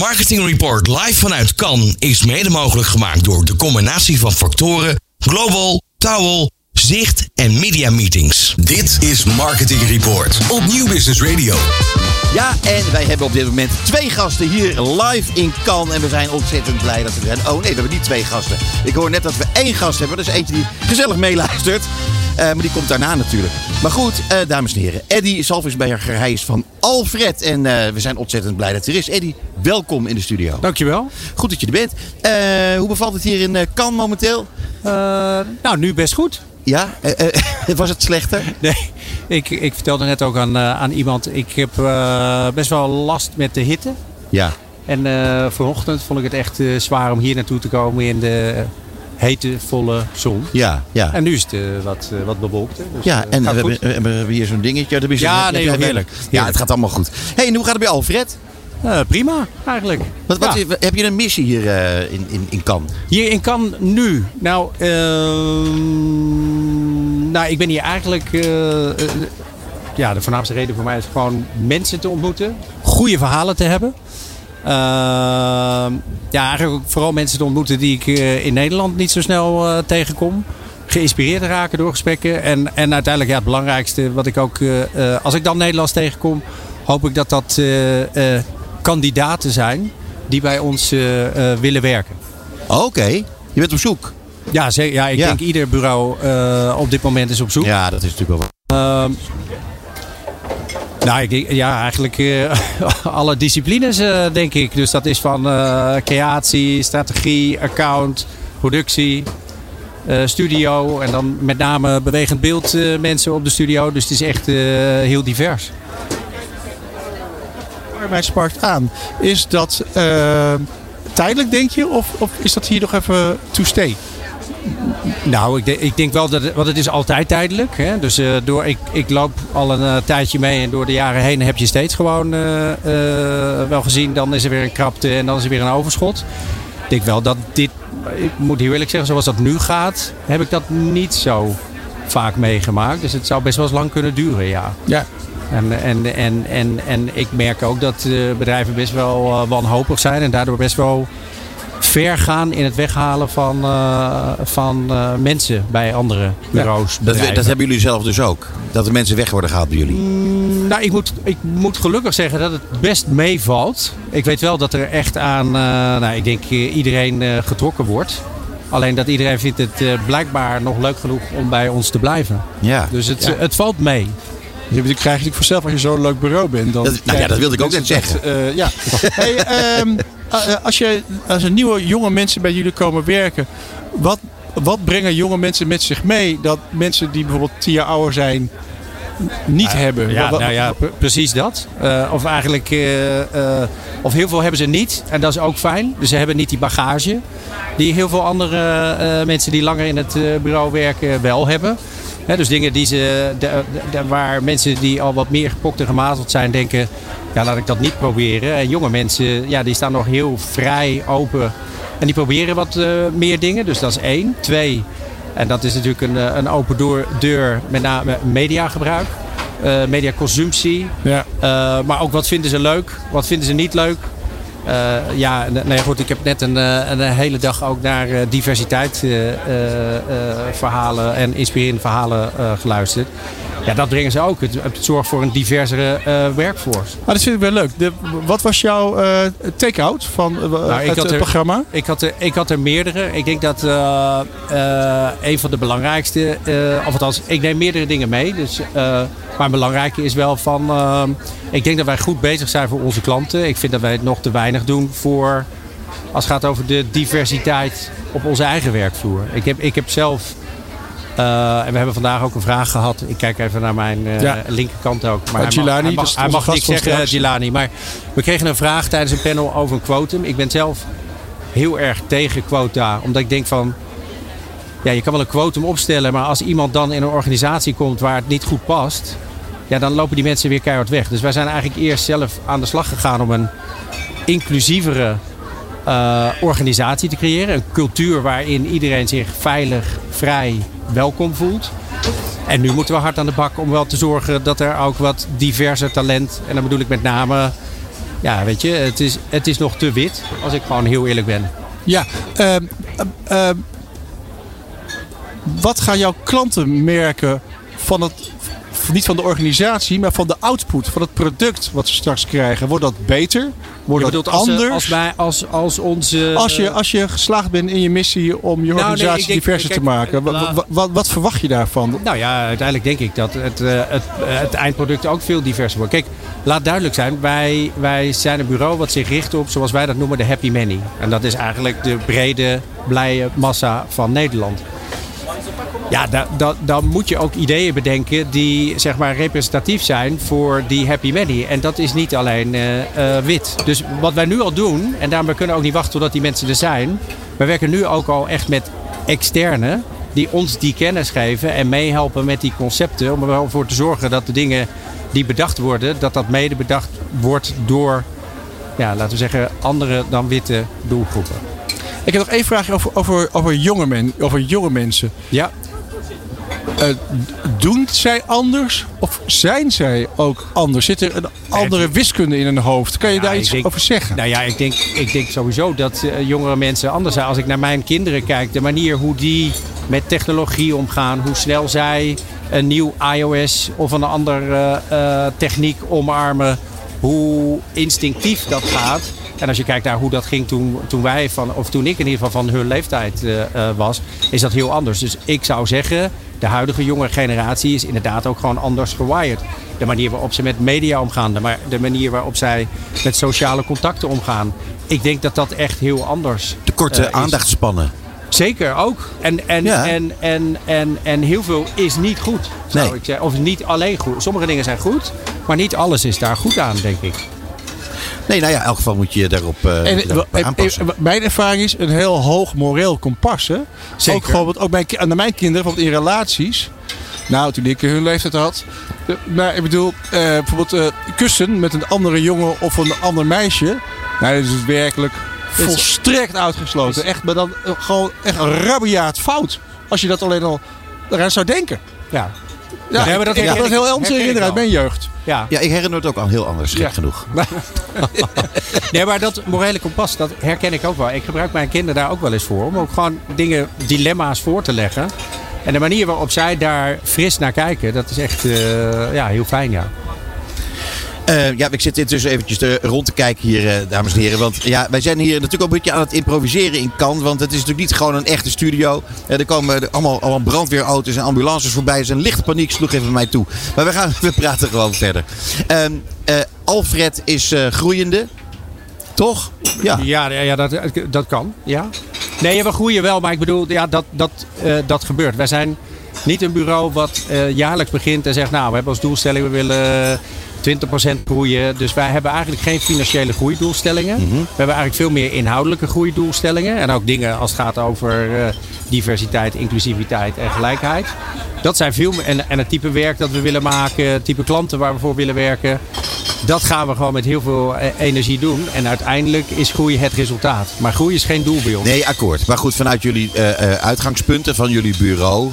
Marketing Report live vanuit Cannes is mede mogelijk gemaakt door de combinatie van factoren Global, Towel, Zicht en Media Meetings. Dit is Marketing Report op Nieuw Business Radio. Ja, en wij hebben op dit moment twee gasten hier live in Cannes. En we zijn ontzettend blij dat we er zijn. Oh nee, we hebben niet twee gasten. Ik hoor net dat we één gast hebben. Dat is eentje die gezellig meeluistert. Eh, maar die komt daarna natuurlijk. Maar goed, eh, dames en heren. Eddie Salvisberger, hij is van Alfred. En eh, we zijn ontzettend blij dat hij er is. Eddie, welkom in de studio. Dankjewel. Goed dat je er bent. Hoe bevalt het hier in Cannes momenteel? Nou, nu best goed. Ja, was het slechter? Nee, ik, ik vertelde net ook aan, aan iemand, ik heb best wel last met de hitte. Ja. En vanochtend vond ik het echt zwaar om hier naartoe te komen in de hete, volle zon. Ja, ja. En nu is het wat, wat bewolkter. Dus, ja, en we hebben, we hebben, hier zo'n dingetje. Ja, nee, heerlijk. Ja, het gaat allemaal goed. hey, en hoe gaat het bij Alfred? Uh, prima, eigenlijk. Wat, wat, ja. Heb je een missie hier uh, in, in, in Cannes? Hier in Cannes nu? Nou, uh, nou ik ben hier eigenlijk... ja, de voornaamste reden voor mij is gewoon mensen te ontmoeten. Goede verhalen te hebben. Ja, eigenlijk ook vooral mensen te ontmoeten die ik in Nederland niet zo snel tegenkom. Geïnspireerd te raken door gesprekken. En, en uiteindelijk ja, het belangrijkste wat ik ook... als ik dan Nederlands tegenkom, hoop ik dat dat kandidaten zijn die bij ons willen werken. Oké, okay. je bent op zoek. Ja, zeker, ja ik ja. denk ieder bureau op dit moment is op zoek. Ja, dat is natuurlijk wel waar. Nou, ja, eigenlijk alle disciplines denk ik. Dus dat is van creatie, strategie, account, productie, studio. En dan met name bewegend beeld mensen op de studio. Dus het is echt heel divers mij sparkt aan. Is dat tijdelijk, denk je? Of, of is dat hier nog even to stay? Nou, ik, denk, ik denk wel dat het, want het is altijd tijdelijk. Hè? Dus uh, door, ik, ik loop al een uh, tijdje mee en door de jaren heen heb je steeds gewoon uh, wel gezien. Dan is er weer een krapte en dan is er weer een overschot. Ik denk wel dat dit, ik moet heel eerlijk zeggen, zoals dat nu gaat, heb ik dat niet zo vaak meegemaakt. Dus het zou best wel eens lang kunnen duren, ja. Ja, en, en, en, en, en ik merk ook dat bedrijven best wel wanhopig zijn en daardoor best wel ver gaan in het weghalen van, uh, van uh, mensen bij andere bureaus. Ja, dat, dat, hebben jullie zelf dus ook? Dat de mensen weg worden gehaald bij jullie? Mm, nou, ik moet, ik moet gelukkig zeggen dat het best meevalt. Ik weet wel dat er echt aan, uh, nou, ik denk iedereen getrokken wordt. Alleen dat iedereen vindt het blijkbaar nog leuk genoeg om bij ons te blijven. Ja. Dus het, ja. het valt mee. Je krijg je natuurlijk vanzelf als je zo'n leuk bureau bent. Dan dat, nou ja, dat wilde ik ook net zeggen. Uh, ja. hey, um, als, je, als er nieuwe jonge mensen bij jullie komen werken, wat, wat brengen jonge mensen met zich mee dat mensen die bijvoorbeeld tien jaar ouder zijn niet uh, hebben? Ja, nou ja, precies dat. Uh, of eigenlijk, of heel veel hebben ze niet en dat is ook fijn. Dus ze hebben niet die bagage die heel veel andere mensen die langer in het bureau werken wel hebben. He, dus dingen die ze, de, de, waar mensen die al wat meer gepokt en gemazeld zijn denken, ja laat ik dat niet proberen. En jonge mensen, ja die staan nog heel vrij, open en die proberen wat uh, meer dingen. Dus dat is één. Twee, en dat is natuurlijk een, een open door, deur met name mediagebruik. Uh, mediaconsumptie. Ja. Uh, maar ook wat vinden ze leuk, wat vinden ze niet leuk. Uh, ja, nee, goed, ik heb net een, een hele dag ook naar uh, diversiteit verhalen en inspirerende verhalen geluisterd. Ja, dat brengen ze ook. Het, het zorgt voor een diversere werkforce. Dat vind ik wel leuk. De, wat was jouw take-out van nou, het, het er, programma? Ik had, er, ik had er meerdere. Ik denk dat een van de belangrijkste, of althans, ik neem meerdere dingen mee. Dus, maar belangrijke is wel van, ik denk dat wij goed bezig zijn voor onze klanten. Ik vind dat wij het nog te weinig doen voor als het gaat over de diversiteit op onze eigen werkvloer. Ik heb, ik heb zelf, uh, en we hebben vandaag ook een vraag gehad. Ik kijk even naar mijn uh, ja. linkerkant ook. Maar Gilani, hij mag, hij mag, hij mag niks zeggen, Gilani. Maar we kregen een vraag tijdens een panel over een quotum. Ik ben zelf heel erg tegen quota. Omdat ik denk van, ja, je kan wel een quotum opstellen. Maar als iemand dan in een organisatie komt waar het niet goed past ja, dan lopen die mensen weer keihard weg. Dus wij zijn eigenlijk eerst zelf aan de slag gegaan om een inclusievere uh, organisatie te creëren. Een cultuur waarin iedereen zich veilig, vrij, welkom voelt. En nu moeten we hard aan de bak om wel te zorgen dat er ook wat diverser talent, en dan bedoel ik met name ja, weet je, het is, het is nog te wit. Als ik gewoon heel eerlijk ben. Ja, ehm, ehm, wat gaan jouw klanten merken van het, niet van de organisatie, maar van de output, van het product wat ze straks krijgen? Wordt dat beter? Wordt Je dat als, eh, anders? Als, wij, als, als onze... Als je, als je geslaagd bent in je missie om je nee, organisatie denk- diverser kijk, te maken, wa- la- wa- wat, wat verwacht je daarvan? Nou ja, uiteindelijk denk ik dat het, eh, het, eh, het eindproduct ook veel diverser wordt. Kijk, laat duidelijk zijn, wij, wij zijn een bureau wat zich richt op, zoals wij dat noemen, de happy many. En dat is eigenlijk de brede, blije massa van Nederland. Ja, da, da- dan moet je ook ideeën bedenken die zeg maar representatief zijn voor die happy many. En dat is niet alleen eh, eh, wit. Dus wat wij nu al doen, en daarom we kunnen ook niet wachten totdat die mensen er zijn. We werken nu ook al echt met externe die ons die kennis geven en meehelpen met die concepten. Om er wel voor te zorgen dat de dingen die bedacht worden, dat dat mede bedacht wordt door, ja, laten we zeggen, andere dan witte doelgroepen. Ik heb nog één vraagje over, over, over, jonge, men, over jonge mensen. Ja, Eh, doen zij anders of zijn zij ook anders? Zit er een andere wiskunde in hun hoofd? Kan je Ja, daar iets denk- over zeggen? Nou ja, ik denk, ik denk sowieso dat eh, jongere mensen anders zijn. Als ik naar mijn kinderen kijk, de manier hoe die met technologie omgaan, hoe snel zij een nieuw iOS of een andere eh, techniek omarmen, hoe instinctief dat gaat. En als je kijkt naar hoe dat ging toen, toen wij van, of toen ik in ieder geval van hun leeftijd eh, eh, was, is dat heel anders. Dus ik zou zeggen, de huidige jonge generatie is inderdaad ook gewoon anders gewired. De manier waarop ze met media omgaan, de, ma- de manier waarop zij met sociale contacten omgaan. Ik denk dat dat echt heel anders De korte eh, aandachtspannen. Zeker ook. En, en, Ja. en, en, en, en heel veel is niet goed, zou Nee. ik zeggen. Of niet alleen goed. Sommige dingen zijn goed, maar niet alles is daar goed aan, denk ik. Nee, nou ja, in elk geval moet je daarop, eh, En, daarop eh, aanpassen. eh, mijn ervaring is een heel hoog moreel kompas. Hè? Zeker. Ook, want ook ki- aan mijn kinderen, bijvoorbeeld in relaties. Nou, toen ik hun leeftijd had. Maar ik bedoel, bijvoorbeeld kussen met een andere jongen of een ander meisje. Nou, dat is dus werkelijk volstrekt uitgesloten. Echt, maar dan gewoon echt een rabiaat fout. Als je dat alleen al eraan zou denken. Ja. Ja, Nee, maar dat ik- heel anders uit mijn jeugd. ja. Ja, ik herinner het ook al heel anders, gek Ja. genoeg. Nee, maar dat morele kompas, dat herken ik ook wel. Ik gebruik mijn kinderen daar ook wel eens voor. Om ook gewoon dingen, dilemma's voor te leggen. En de manier waarop zij daar fris naar kijken, dat is echt eh, ja, heel fijn, ja. Eh, ja, ik zit intussen eventjes te- rond te kijken hier, eh, dames en heren. Want ja, wij zijn hier natuurlijk ook een beetje aan het improviseren in Cannes. Want het is natuurlijk niet gewoon een echte studio. Eh, er komen allemaal, allemaal brandweerauto's en ambulances voorbij. Een lichte paniek, sloeg even mij toe. Maar we, gaan, we praten gewoon verder. Ehm, eh, Alfred is eh, groeiende. Toch? Ja. Ja, ja, dat, dat kan. Ja. Nee, we groeien wel, maar ik bedoel, ja, dat, dat, eh, dat gebeurt. Wij zijn niet een bureau wat eh, jaarlijks begint en zegt, nou, we hebben als doelstelling, we willen 20% groeien. Dus wij hebben eigenlijk geen financiële groeidoelstellingen. We hebben eigenlijk veel meer inhoudelijke groeidoelstellingen. En ook dingen als het gaat over eh, diversiteit, inclusiviteit en gelijkheid. Dat zijn veel meer, en, en het type werk dat we willen maken, het type klanten waar we voor willen werken. Dat gaan we gewoon met heel veel eh, energie doen. En uiteindelijk is groei het resultaat. Maar groei is geen doel bij ons. Nee, akkoord. Maar goed, vanuit jullie eh, eh, uitgangspunten van jullie bureau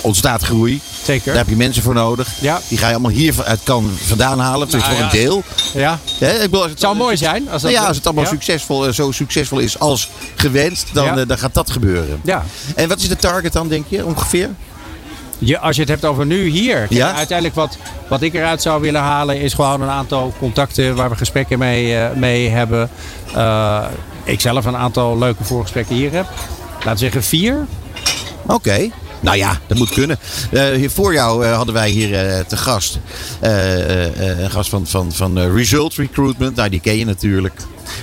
ontstaat groei. Zeker. Daar heb je mensen voor nodig. Ja. Die ga je allemaal hier uit kan vandaan halen. Dus Nou voor ja. een deel. Ja. Hè, ik bedoel, als het Het zou mooi zijn. Als dat Nou ja, als het allemaal ja. succesvol, zo succesvol is als gewenst, dan, Ja. dan gaat dat gebeuren. Ja. En wat is de target dan, denk je, ongeveer? Je, als je het hebt over nu hier. Ja. Uiteindelijk wat, wat ik eruit zou willen halen is gewoon een aantal contacten waar we gesprekken mee, eh, mee hebben. Eh, ik zelf een aantal leuke voorgesprekken hier heb. Laten we zeggen vier. Oké. Nou ja, dat moet kunnen. Eh, voor jou hadden wij hier te gast. een gast van, van, van Result Recruitment. Nou, die ken je natuurlijk.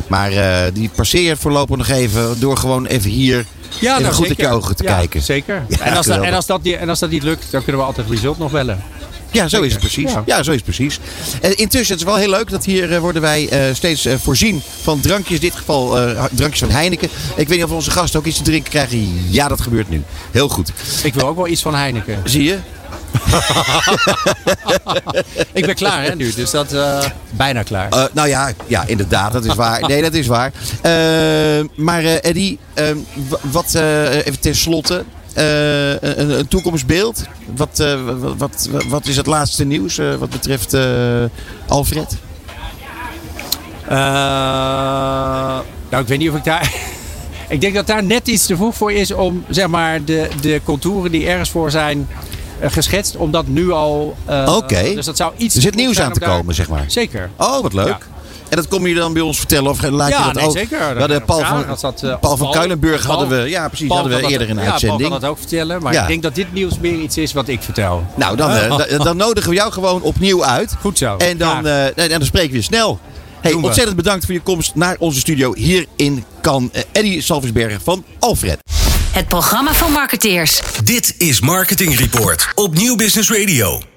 Maar die passeer voorlopig nog even door gewoon even hier even nou, goed zeker. uit je ogen te Ja, kijken. Zeker. Ja, en, als dat, en, als dat, en als dat niet lukt, dan kunnen we altijd result nog bellen. Ja, zo is het precies. Ja, Ja. zo is het precies. Intussen, het is wel heel leuk dat hier eh, worden wij eh, steeds eh, voorzien van drankjes. In dit geval drankjes van Heineken. Ik weet niet of onze gasten ook iets te drinken krijgen. Ja, dat gebeurt nu. Heel goed. Ik wil ook wel iets van Heineken. Zie je? Ik ben klaar hè, nu, dus dat uh, bijna klaar. Uh, nou ja, ja, inderdaad, dat is waar. Nee, dat is waar. Uh, maar uh, Eddie, wat even tenslotte. Een, een, toekomstbeeld. Wat, wat, wat, wat, is het laatste nieuws wat betreft Alfred? Eh, nou, ik weet niet of ik daar... ik denk dat daar net iets te vroeg voor is om zeg maar, de, de contouren die ergens voor zijn eh, geschetst, om dat nu al... eh, Oké. Dus dat zou iets Er zit nieuws aan te daar- komen, zeg maar. Zeker. Oh, wat leuk. Ja. En dat kom je dan bij ons vertellen of laat je Ja, dat nee, ook? zeker. We hadden Paul van, dat eh, Paul van Kuilenburg Paul- hadden we, ja precies, Paul hadden we kan dat- eerder in de ja, uitzending. Paul kan dat ook vertellen, maar Ja. ik denk dat dit nieuws meer iets is wat ik vertel. Nou, dan, eh, da- dan nodigen we jou gewoon opnieuw uit. Goed zo. En dan, eh, en dan spreken we je snel. Hey, ontzettend bedankt voor je komst naar onze studio hier in. Eh, Eddie Salversbergen van Alfred. Het programma van marketeers. Dit is Marketing Report op Nieuw Business Radio.